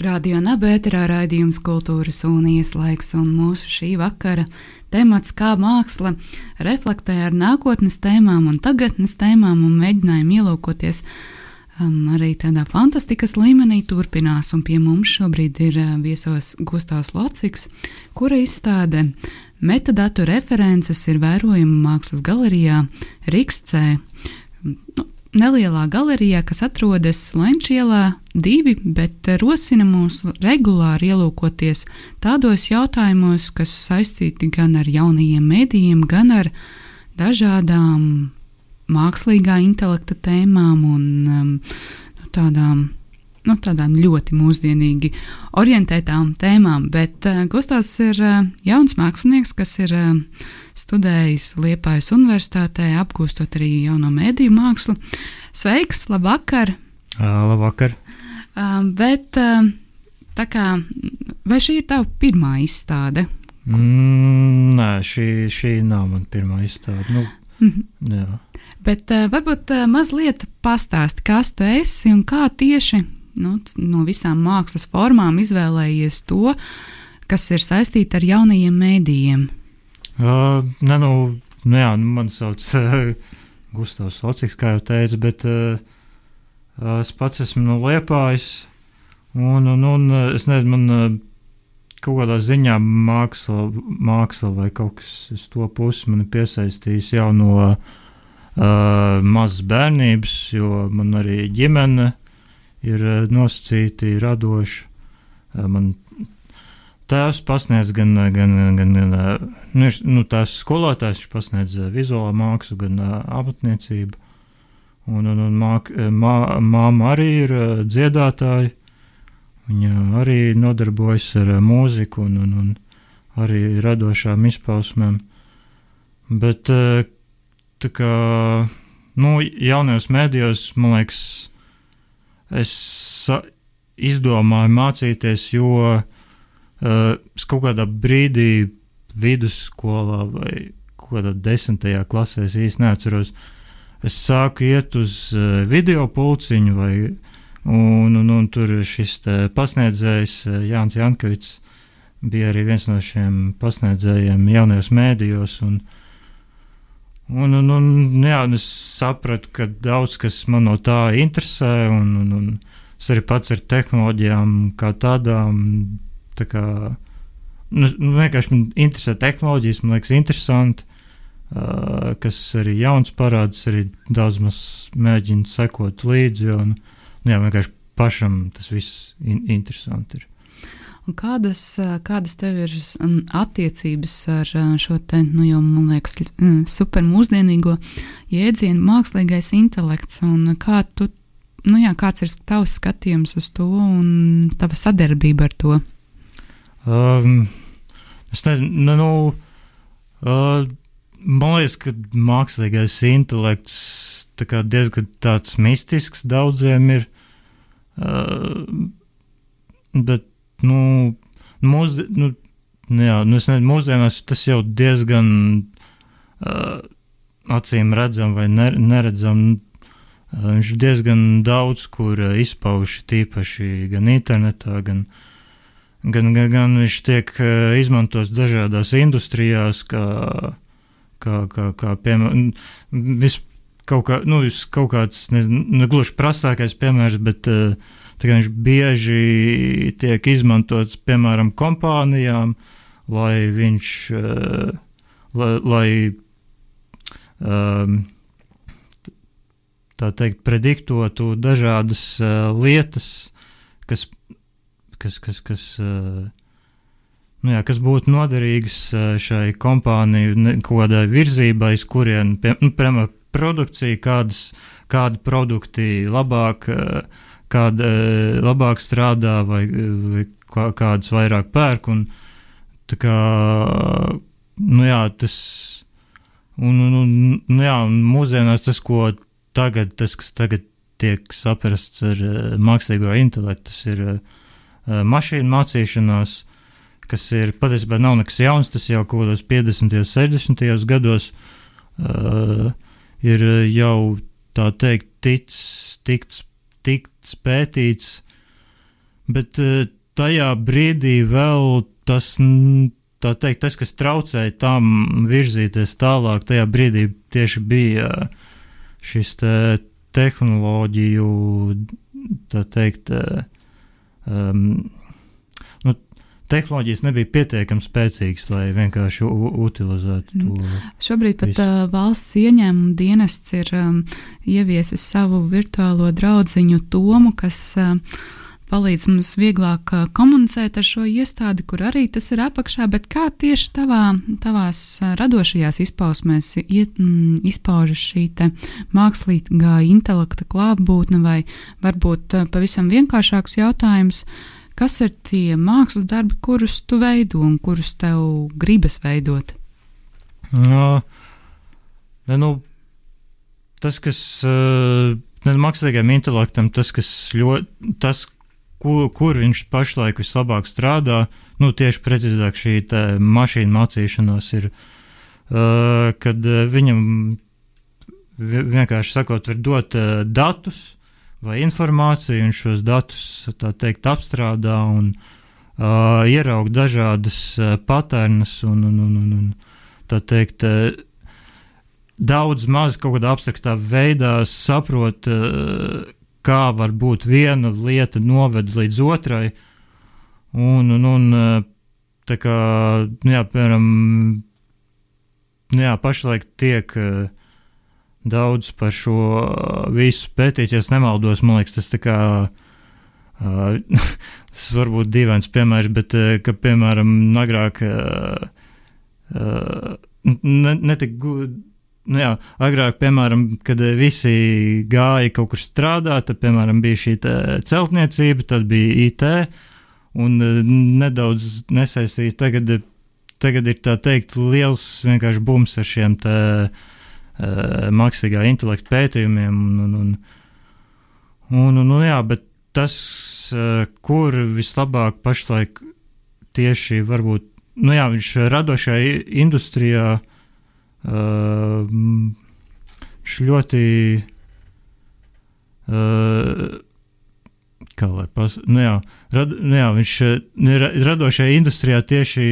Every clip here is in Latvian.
Radio Nabērā raidījums kultūras un ieslēgs, un mūsu šī vakara temats kā māksla reflektē ar nākotnes tēmām un tagadnes tēmām un mēģinājumu ielūkoties um, arī tādā fantastikas līmenī turpinās, un pie mums šobrīd ir uh, viesos Gustavs Lociks, kura izstāde metadatu references ir vērojama mākslas galerijā Rīgstē. Nu, nelielā galerijā, kas atrodas Lenčielā, divi, bet rosina mūs regulāri ielūkoties tādos jautājumos, kas saistīti gan ar jaunajiem mēdījiem, gan ar dažādām mākslīgā intelekta tēmām un um, tādām nu, tādām ļoti mūsdienīgi orientētām tēmām. Bet uh, Gustavs ir uh, jauns mākslinieks, kas ir uh, studējis Liepājas Universitātē, apgūstot arī jauno mēdīju mākslu. Sveiks, labvakar! Labvakar! Bet tā kā, vai šī ir tava pirmā izstāde? Mm, nē, šī, šī nav mana pirmā izstāde. Nu, mm -hmm. jā. Bet uh, varbūt uh, mazliet pastāsti, kas tu esi un kā tieši nu, no visām mākslas formām izvēlējies to, kas ir saistīta ar jaunajiem mēdījiem? Uh, ne, nu, nu, jā, nu, man sauc uh, Gustavs Lociks, kā jau teicu, bet uh, es pats esmu no Liepājas, un, un, un es nezinu, man uh, kaut kādā ziņā māksla, māksla vai kaut kas uz to pusi man piesaistījis jau no uh, mazas bērnības, jo man arī ģimene ir eh, nosacīti, radoši. Eh, man tēvs pasniedz gan, gan, gan, gan nu, nu, tās skolotājs, viņš pasniedz eh, vizuālo mākslu, gan amatniecību. Un, un, un māk, mā, māma arī ir dziedātāja. Viņa arī nodarbojas ar mūziku un, un, un arī radošām izpausmēm. Bet tā kā nu, jaunajos mēdījos, man liekas, es izdomāju mācīties, jo uh, es kaut kādā brīdī vidusskolā vai kaut kādā desmitajā klasē, es īsti neatceros, es sāku iet uz uh, video pulciņu, vai, un, un, un tur šis pasniedzējs uh, Jānis Jankavits bija arī viens no šiem pasniedzējiem jaunajos mēdījos. Un, Un, un, un, jā, un es sapratu, ka daudz kas man no tā interesē, un, un, un es arī pats ar tehnoloģijām kā tādām. Tā kā, nu, nu, vienkārši man interesē tehnoloģijas, man liekas, interesanti, uh, kas arī jauns parādās, arī daudz maz mēģina sekot līdzi. Un, nu, jā, vienkārši pašam tas viss in interesanti ir. Kādas, kādas tev ir attiecības ar šo te, nu, jau, man liekas, super mūsdienīgo jēdzienu mākslīgais intelekts, kā tu, nu jā, kāds ir tavs skatījums uz to un tava sadarbība ar to? Um, es nezinu, nu, uh, man liekas, ka mākslīgais intelekts tā diezgan tāds mistisks daudziem ir. Uh, bet nu, mūs, nu, jā, nu, nezinu, mūsdienās tas jau diezgan uh, acīm redzam vai ne, neredzam. Uh, viņš diezgan daudz kur uh, izpauž tīpaši gan internetā, gan, gan, gan, gan viņš tiek izmantots dažādās industrijās, kā, kā, kā, kā piemēram, vis, kaut, kā, nu, kaut kāds, ne, ne gluži prastākais piemērs, bet uh, Viņš bieži tiek izmantots piemēram kompānijām, lai viņš uh, lai, lai um, tā teikt, prediktotu dažādas uh, lietas, kas, kas, kas, kas, uh, nu jā, kas būtu noderīgas šai kompānijai, kādai virzībai, kurien, nu, piemēram, produkcija, kādas, kādi produkti labāk uh, kāda e, labāk strādā vai, vai kādas vairāk pērk. Un, kā, nu jā, tas, un, un, un, nu jā, un mūsdienās tas, ko tagad, tas, kas tagad tiek saprasts ar uh, mākslīgo intelektu, tas ir uh, mašīnu mācīšanās, kas ir patiesībā nav nekas jauns, tas jau kaut kādos 50. un 60. gados uh, ir jau tā teikt, tic, tikts tikts pētīts, bet tajā brīdī vēl tas, teikt, tas, kas traucēja tam virzīties tālāk, tajā brīdī tieši bija šis te tehnoloģiju, tā teikt, um, tehnoloģijas nebija pietiekami spēcīgas, lai vienkārši utilizētu to. Mm. Šobrīd pat visu. uh, valsts ieņēmuma dienests ir um, ieviesis savu virtuālo draudziņu Tomu, kas uh, palīdz mums vieglāk komunicēt ar šo iestādi, kur arī tas ir apakšā, bet kā tieši tavā, tavās radošajās izpausmēs iet, m, izpaužas šī mākslīgā intelekta klātbūtne, vai varbūt pavisam vienkāršāks jautājums, kas ir tie mākslas darbi, kurus tu veido un kurus tev gribas veidot? No, ne, nu, tas, kas uh, mākslīgajam intelektam, tas, kas ļoti, tas, kur, kur viņš pašlaik vislabāk strādā. Nu, tieši precīzāk šī mašīna mācīšanās ir, uh, kad viņam vienkārši sakot, var dot datus vai informāciju, un šos datus teikt apstrādā un uh, ieraug dažādas uh, patērnas un, un, un, un, un tā teikt. Uh, Daudz maz kaut kādā abstraktā veidā saprot, uh, kā var būt viena lieta noved līdz otrai. Un, un, un tā kā, nu jā, piemēram, nu jā, pašlaik tiek daudz par šo visu pētīt, ja nemaldos, man liekas, tas tā kā. Uh, tas var būt dīvains piemērs, bet, uh, ka, piemēram, agrāk uh, uh, netika nu jā, agrāk, piemēram, kad visi gāja kaut kur strādāt, tad, piemēram, bija šī celtniecība, tad bija IT, un e, nedaudz nesaistīts. Tagad, tagad ir tā teikt, liels vienkārši bums ar šiem uh, mākslīgā intelekta pētījumiem. Un, un, un, un, un, jā, bet tas, uh, kur vislabāk pašlaik tieši varbūt, nu jā, viņš radošajā industrijā Uh, viņš ļoti. Kā lai pasakā, nu jā, rad, nu jā, viņš radošajā industrijā tieši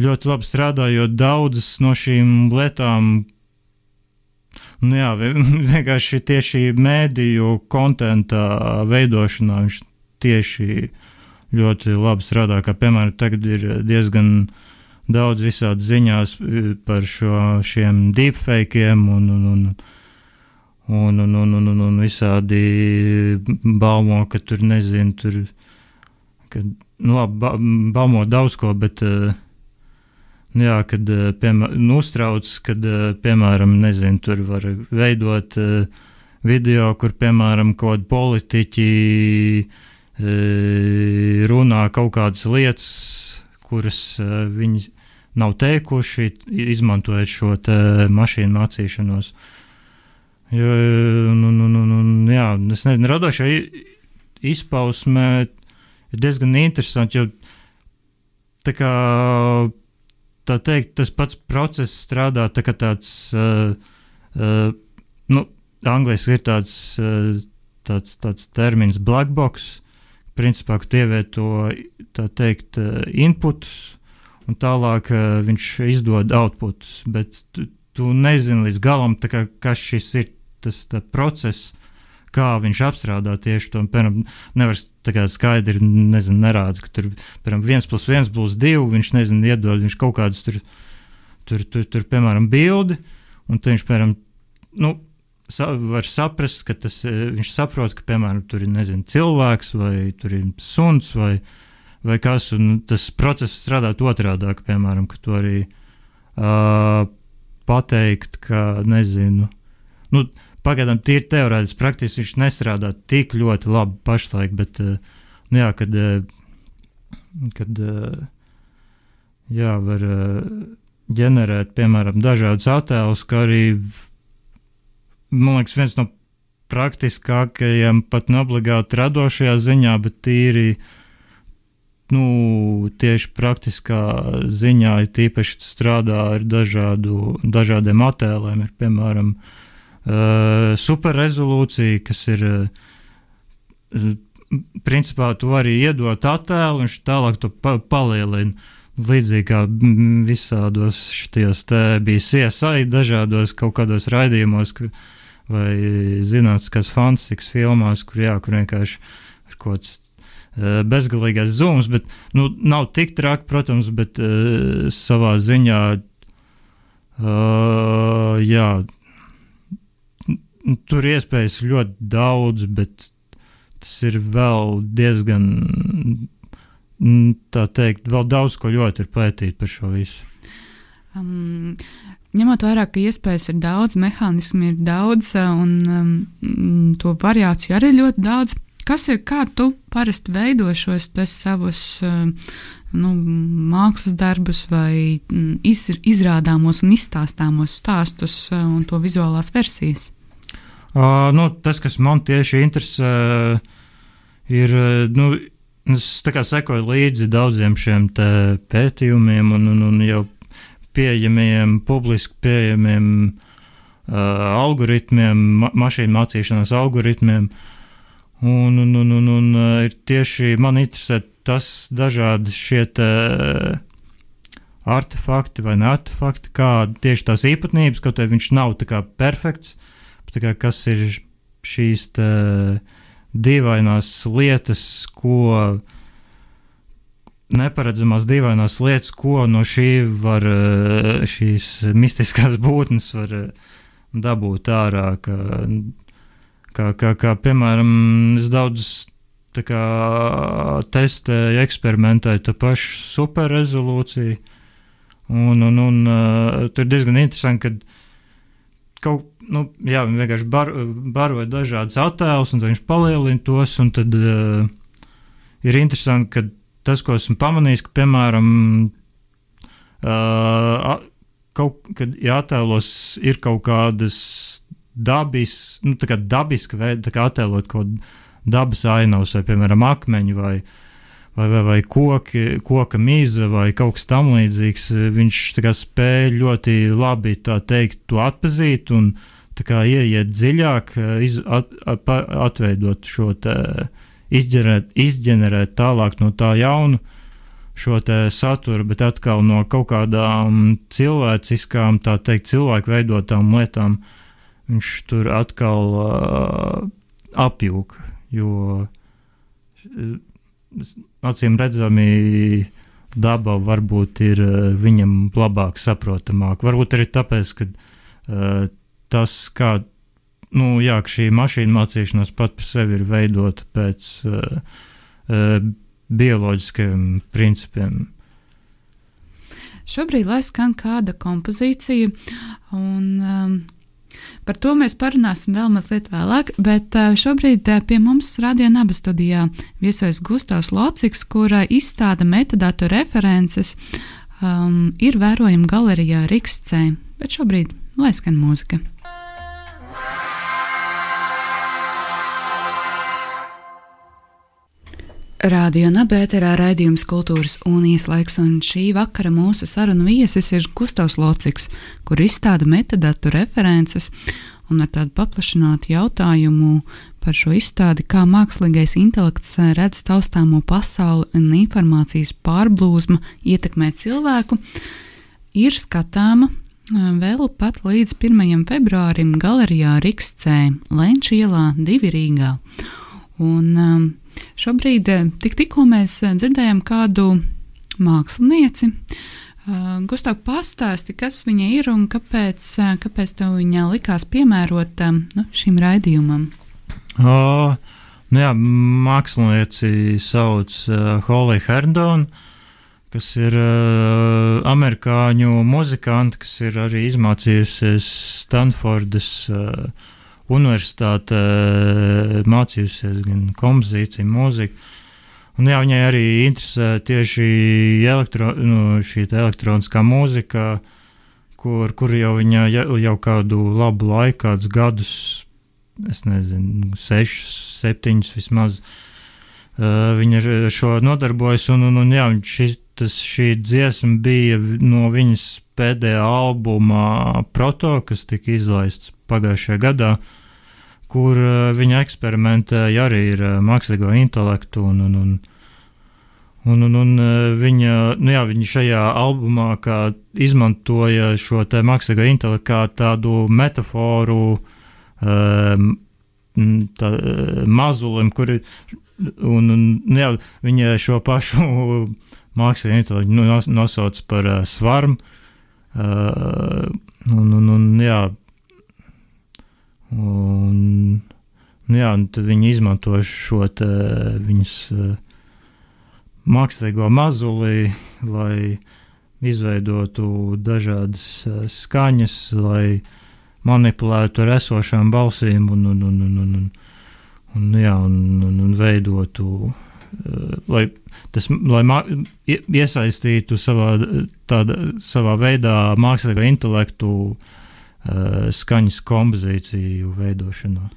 ļoti labi strādā, jo daudzas no šīm lietām, nu jā, vienkārši tieši mēdīju kontenta veidošanā viņš tieši ļoti labi strādā, kā piemēram tagad ir diezgan daudz visādi ziņās eh, par šo, šiem deepfakiem un, un, un, un, un, un, un, un, un visādi baumo, ka tur nezinu, tur, ka, nu labi, ba, baumo daudz ko, bet, uh, jā, kad, piemēram, nu, uztrauc, kad, uh, piemēram, nezinu, tur var veidot uh, video, kur, piemēram, kaut kādi politiķi runā kaut kādas lietas, kuras viņi nav teikuši, izmantojot šo mašīnu mācīšanos. Jo, nu, nu, nu, nu, jā, es nezinu, radošā izpausmē ir diezgan interesanti, jo tā kā tā teikt, tas pats process strādā tā kā tāds, uh, uh, nu, angliski ir tāds, uh, tāds, tāds termins black box, principā, ka tu ievieto, tā teikt, uh, inputus, un tālāk uh, viņš izdod outputus, bet tu, tu nezini līdz galam, kā, kas šis ir tas process, kā viņš apstrādā tieši to. Piemēram, nevar skaidri nezinu, nerādz, ka tur piemēram, viens plus viens plus divi, viņš nezina, iedod viņš kaut kādus tur, tur, tur, tur piemēram, bildi, un viņš, piemēram, nu, sa, var saprast, ka tas, eh, viņš saprot, ka, piemēram, tur ir, nezinu, cilvēks vai tur ir suns vai, vai kas, un tas process strādāt otrādāk, piemēram, ka tu arī uh, pateikt, ka, nezinu, nu, pagaidām tīri teorētiski, praktiski viņš nestrādā tik ļoti labi pašlaik, bet, uh, nu jā, kad, uh, kad uh, jā, var ģenerēt, piemēram, dažādus attēlus, kā arī, man liekas, viens no praktiskākajiem, pat neobligāti radošajā ziņā, bet tīri nu, tieši praktiskā ziņā ir tīpaši strādā ar dažādu, dažādiem attēliem. Ir, piemēram, uh, superrezolūcija, kas ir uh, principā tu vari iedot attēlu, un viņš tālāk to pa palielina. Līdzīgi kā visādos šajos te bija CSI, dažādos kaut kādos raidījumos, ka, vai zinātniskas fantastikas filmās, kur jā, kur vienkārši ir kaut kāds uh, bezgalīgais zūms, bet nu, nav tik traki, protams, bet uh, savā ziņā, uh, jā, tur iespējas ļoti daudz, bet tas ir vēl diezgan, tā teikt, vēl daudz ko ļoti ir pētīt par šo visu. Um, ņemot vērā, ka iespējas ir daudz, mehānismi ir daudz un um, to variāciju arī ļoti daudz. Kas ir, kā tu parasti veido šos savus uh, nu, mākslas darbus vai iz, izrādāmos un izstāstāmos stāstus uh, un to vizuālās versijas? Uh, nu, tas, kas man tieši interesē, ir. Nu, es sekoju līdzi daudziem šiem pētījumiem un, un, un jau pieejamiem, publiski pieejamiem uh, algoritmiem, ma mašīnu mācīšanās algoritmiem. Un, un, un, un, un ir tieši man interesē tas dažādi šie artefakti vai ne artefakti, kā tieši tās īpatnības, kaut arī viņš nav tā kā perfekts, kā, kas ir šīs dīvainās lietas, ko neparedzamās dīvainās lietas, ko no šī var šīs mistiskās būtnes var dabūt ārā. Kā, kā, kā, kā piemēram, es daudz kā, testēju, eksperimentēju to pašu superrezolūciju. Un, un, un uh, tur diezgan interesanti, ka kaut nu, jā, viņi vienkārši bar, baroja dažādas attēlus, un viņš palielina tos. Tad uh, ir interesanti, ka tas, ko esmu pamanījis, ka, piemēram, uh, kaut kad ja attēlos ir kaut kādas dabis, nu, kā dabiska veida, kā attēlot kaut kādu dabas ainavas, vai, piemēram, akmeņu vai, vai, vai, vai koki, koka mīza vai kaut kas tam līdzīgs, viņš spēja ļoti labi teikt, to atpazīt un uh, ieiet dziļāk, eh, iz, at, at, atveidot šo te, izģenerēt, izģenerēt tālāk no tā jaunu šo saturu, bet atkal no kaut kādām cilvēciskām, tā teikt, cilvēku veidotām lietām viņš tur atkal uh, apjūka. Jo eh, acīm redzami daba varbūt ir viņam labāk saprotamāk. Varbūt arī tāpēc, ka uh, tas, kā nu, jā, šī mašīna mācīšanās pat par sevi ir veidota pēc uh, uh, bioloģiskiem principiem. Šobrīd, lai skan kāda kompozīcija, un um, par to mēs parunāsim vēl mazliet vēlāk, bet uh, šobrīd uh, pie mums Radio Naba studijā viesojas Gustavs Lociks, kura izstāda metadatu references, um, ir vērojama galerijā Rikstcē, bet šobrīd lai skan mūzika. Radio Nabērā raidījums Cultūras un Ieslaiks, un šī vakara mūsu sarunu viesis ir Gustavs Lociks, kur izstāda metadatu references un ar tādu paplašinātu jautājumu par šo izstādi, kā mākslīgais intelekts redz taustāmo pasauli un informācijas pārblūzma ietekmē cilvēku, ir skatāma vēl pat līdz 1. februārim galerijā Rikstcē, Lenča ielā, divi Rīgā. Un, um, Šobrīd eh, tik, tikko mēs eh, dzirdējām kādu mākslinieci. Uh, Gustav, pastāsti, kas viņa ir un kāpēc, kāpēc tev viņa likās piemērota nu, šim raidījumam? Uh, nu jā, mākslinieci sauc uh, Holly Herdonu, kas ir uh, amerikāņu muzikante, kas ir arī izmācījusies Stanfordas uh, universitātē mācījusies gan kompozīciju, mūziku. Un jā, viņai arī interesē tieši elektro, nu, šī elektroniskā mūzika, kur, kur jau viņa jau kādu labu laiku, kādus gadus, es nezinu, sešus, septiņus vismaz, uh, viņa ar šo nodarbojas. Un, un, un jā, šis, tas, šī dziesma bija no viņas pēdējā albuma Proto, kas tika izlaists pagājušajā gadā, kur viņa eksperimentēja arī ar mākslīgo intelektu. Un, un, un, un, un, un viņa, nu jā, viņa šajā albumā izmantoja šo mākslīgo intelektu kā tādu metaforu um, tā, mazulim, kur un, un, nu jā, viņa šo pašu mākslīgo intelektu nu, nosauc par uh, svarmu. Uh, un, un, un, jā, un, nu, jā, un viņi izmanto šo te, viņas uh, mākslīgo mazuli, lai izveidotu dažādas uh, skaņas, lai manipulētu ar esošām balsīm un, un, un, un, un, un, un, jā, un, un, un veidotu, lai tas, lai iesaistītu savā, tāda, savā veidā mākslīgo intelektu skaņas kompozīciju veidošanā.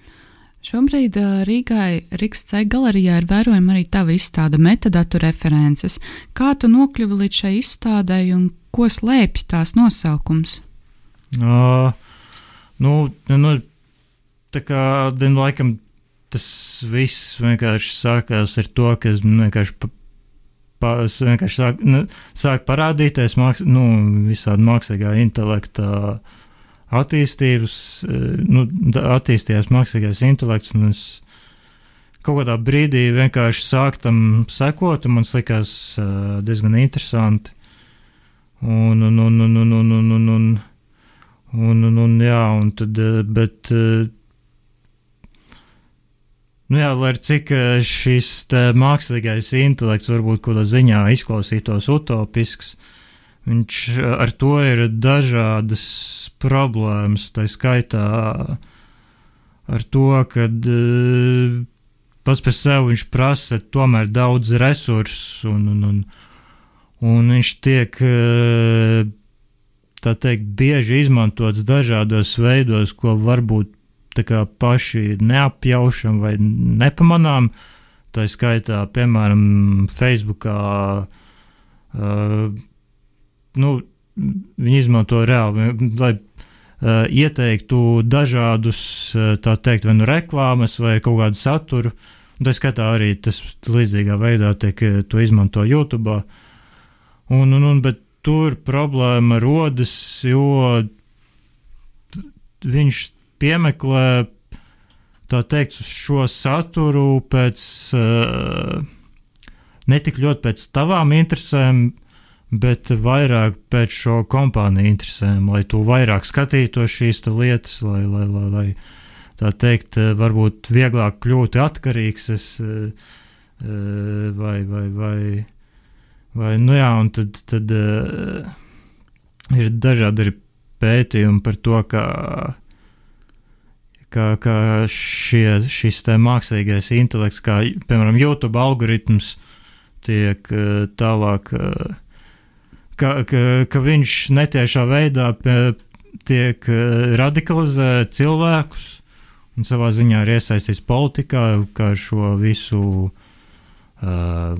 Šobrīd Rīgai Rīgas galerijā ir vērojama arī tava izstāde metadatu references. Kā tu nokļuvi līdz šai izstādei un ko slēpj tās nosaukums? Uh, nu, nu, tā kā, den, laikam, tas viss vienkārši sākās ar to, ka es vienkārši pa, vienkārši sāk, nu, sāk parādīties māks, nu, visādi mākslīgā intelekta attīstības, eh, nu, attīstījās mākslīgais intelekts, un es kaut kādā brīdī vienkārši sāku tam sekot, un man likās uh, diezgan interesanti. Un, un, un, un, un, un, un, un, un, un, un, un jā, un tad, eh, bet uh, Nu jā, lai cik eh, šis mākslīgais intelekts varbūt kādā ziņā izklausītos utopisks, viņš eh, ar to ir dažādas problēmas. Tā skaitā ar to, ka uh, pats par sevi viņš prasa tomēr daudz resursu un, un, un, un viņš tiek. Tā teikt, bieži izmantots dažādos veidos, ko varbūt paši neapjaušam vai nepamanām. Tā skaitā, piemēram, Facebookā. Uh, nu, viņi izmanto reāli, lai uh, ieteiktu dažādus, uh, tā teikt, vai nu reklāmas, vai kaut kādu saturu. Tā skatā arī tas līdzīgā veidā tiek to izmanto YouTube. Un, un, un, bet tur problēma rodas, jo viņš piemeklē tā teikt, šo saturu pēc uh, ne tik ļoti pēc tavām interesēm, bet vairāk pēc šo kompāniju interesēm, lai tu vairāk skatītos šīs lietas, lai, lai, lai, lai tā teikt, eh, varbūt vieglāk kļūtu atkarīgs. Es, uh, vai, vai, vai, vai, nu jā, un tad, tad uh, ir dažādi pētījumi par to, kā ka, ka šie, šis mākslīgais intelekts, kā piemēram YouTube algoritms, tiek eh, tālāk, eh, ka, ka, ka viņš netiešā veidā tiek eh, radikalizē cilvēkus un savā ziņā ir iesaistīts politikā, kā šo visu, uh,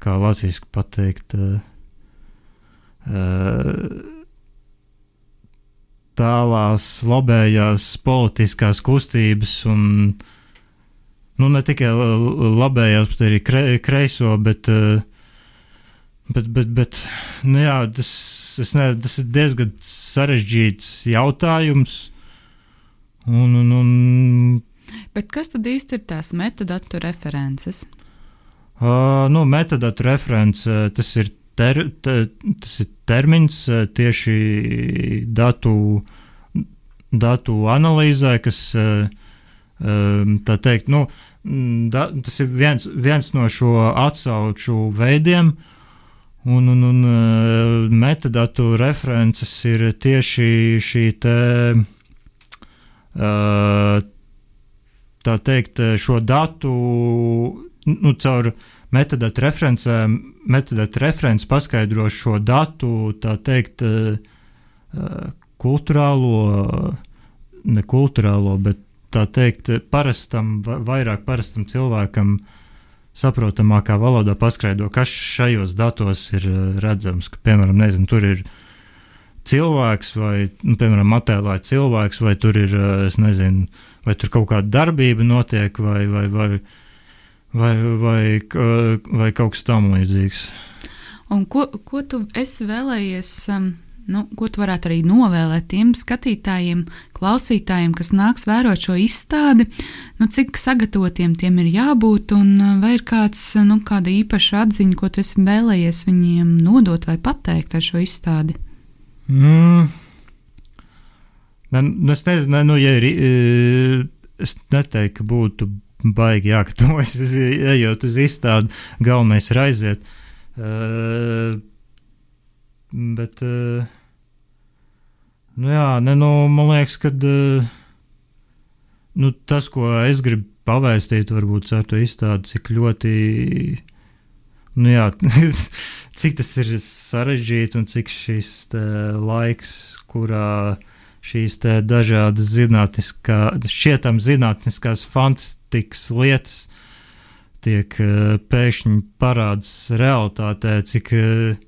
kā latviešu pateikt, uh, tālās labējās politiskās kustības un nu, ne tikai labējās, bet arī kre, kreiso, bet, eh, bet, bet, bet nu, jā, tas, ne, tas ir diezgan sarežģīts jautājums. Un, un, un, bet kas tad īsti ir tās metadatu references? Uh, nu, metadatu referents tas ir ter, te, tas ir termins eh, tieši datu, datu analīzē, kas eh, eh, tā teikt, nu, da, tas ir viens, viens no šo atsauču veidiem. Un, un, un metadatu references ir tieši šī te, tā teikt, šo datu nu, caur metadatu referencēm metodēta referents paskaidro šo datu, tā teikt, eh, eh, kultūrālo, ne kultūrālo, bet tā teikt, parastam, vairāk parastam cilvēkam saprotamākā valodā paskaidro, kas šajos datos ir eh, redzams. Ka, piemēram, nezinu, tur ir cilvēks, vai, nu, piemēram, attēlā cilvēks, vai tur ir, es nezinu, vai tur kaut kāda darbība notiek, vai, vai, vai, vai, vai, vai kaut kas tam līdzīgs. Un ko, ko tu vēlējies? Um nu, ko tu varētu arī novēlēt tiem skatītājiem, klausītājiem, kas nāks vērot šo izstādi, nu, cik sagatavotiem tiem ir jābūt, un uh, vai ir kāds, uh, nu, kāda īpaša atziņa, ko tu esi vēlējies viņiem nodot vai pateikt ar šo izstādi? Mm. Ne, nu, es nezinu, ne, nu, ja ir, es neteiktu, ka būtu baigi jāgatavojas, ejot uz izstādi, galvenais ir aiziet. Uh, bet uh, Nu, jā, ne, nu, man liekas, ka uh, nu, tas, ko es gribu pavēstīt, varbūt ar to izstādi, cik ļoti. Nu, jā, cik tas ir sarežģīti un cik šis laiks, kurā šīs dažādas zinātniskās, šķietam zinātniskās fantastikas lietas tiek uh, pēkšņi parādās realitātē, cik, uh,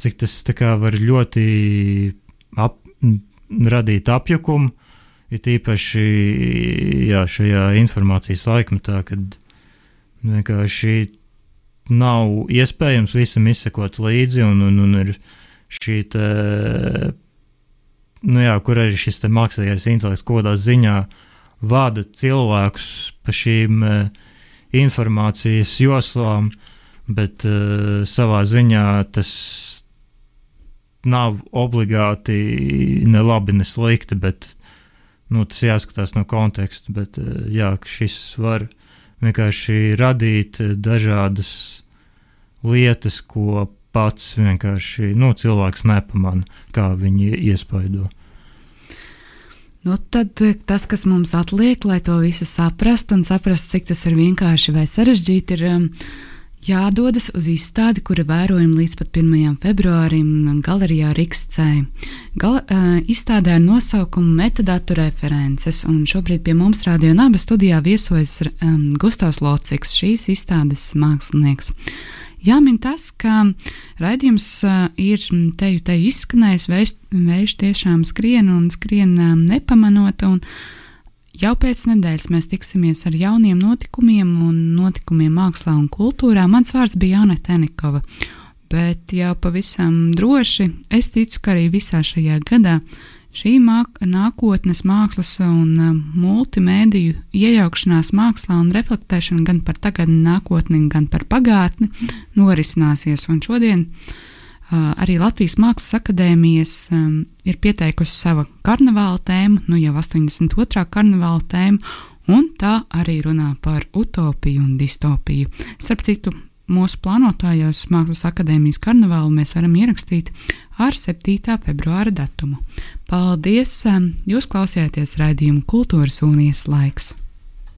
cik tas var ļoti ap, radīt apjukumu, it īpaši jā, šajā informācijas laikmetā, kad vienkārši nav iespējams visam izsekot līdzi, un, un, un ir šī nu jā, kur arī šis mākslīgais intelekts kodā ziņā vada cilvēkus pa šīm uh, informācijas joslām, bet uh, savā ziņā tas nav obligāti ne labi, ne slikti, bet nu, tas jāskatās no konteksta. Bet eh, jā, šis var vienkārši radīt dažādas lietas, ko pats vienkārši nu, cilvēks nepamana, kā viņi iespaido. Nu, tad eh, tas, kas mums atliek, lai to visu saprastu un saprastu, cik tas ir vienkārši vai sarežģīti, ir um, jādodas uz izstādi, kura vērojama līdz pat 1. februārim galerijā Rikscē. Gal, uh, izstādē ar nosaukumu Metadatu references, un šobrīd pie mums Rādio Naba studijā viesojas um, Gustavs Lociks, šīs izstādes mākslinieks. Jāmin tas, ka raidījums uh, ir teju teju izskanējis, vējš, tiešām skrien un skrien um, nepamanot, un Jau pēc nedēļas mēs tiksimies ar jauniem notikumiem un notikumiem mākslā un kultūrā. Mans vārds bija Jāne Tenikova, bet jau pavisam droši es ticu, ka arī visā šajā gadā šī māk nākotnes mākslas un uh, multimēdiju iejaukšanās mākslā un reflektēšana gan par tagadni, nākotni, gan par pagātni norisināsies. Un šodien arī Latvijas Mākslas akadēmijas um, ir pieteikusi savu karnevāla tēmu, nu jau 82. karnevāla tēmu, un tā arī runā par utopiju un distopiju. Starp citu, mūsu plānotājos Mākslas akadēmijas karnevālu mēs varam ierakstīt ar 7. februāra datumu. Paldies! Um, jūs klausījāties raidījumu Kultūras un Ieslaiks!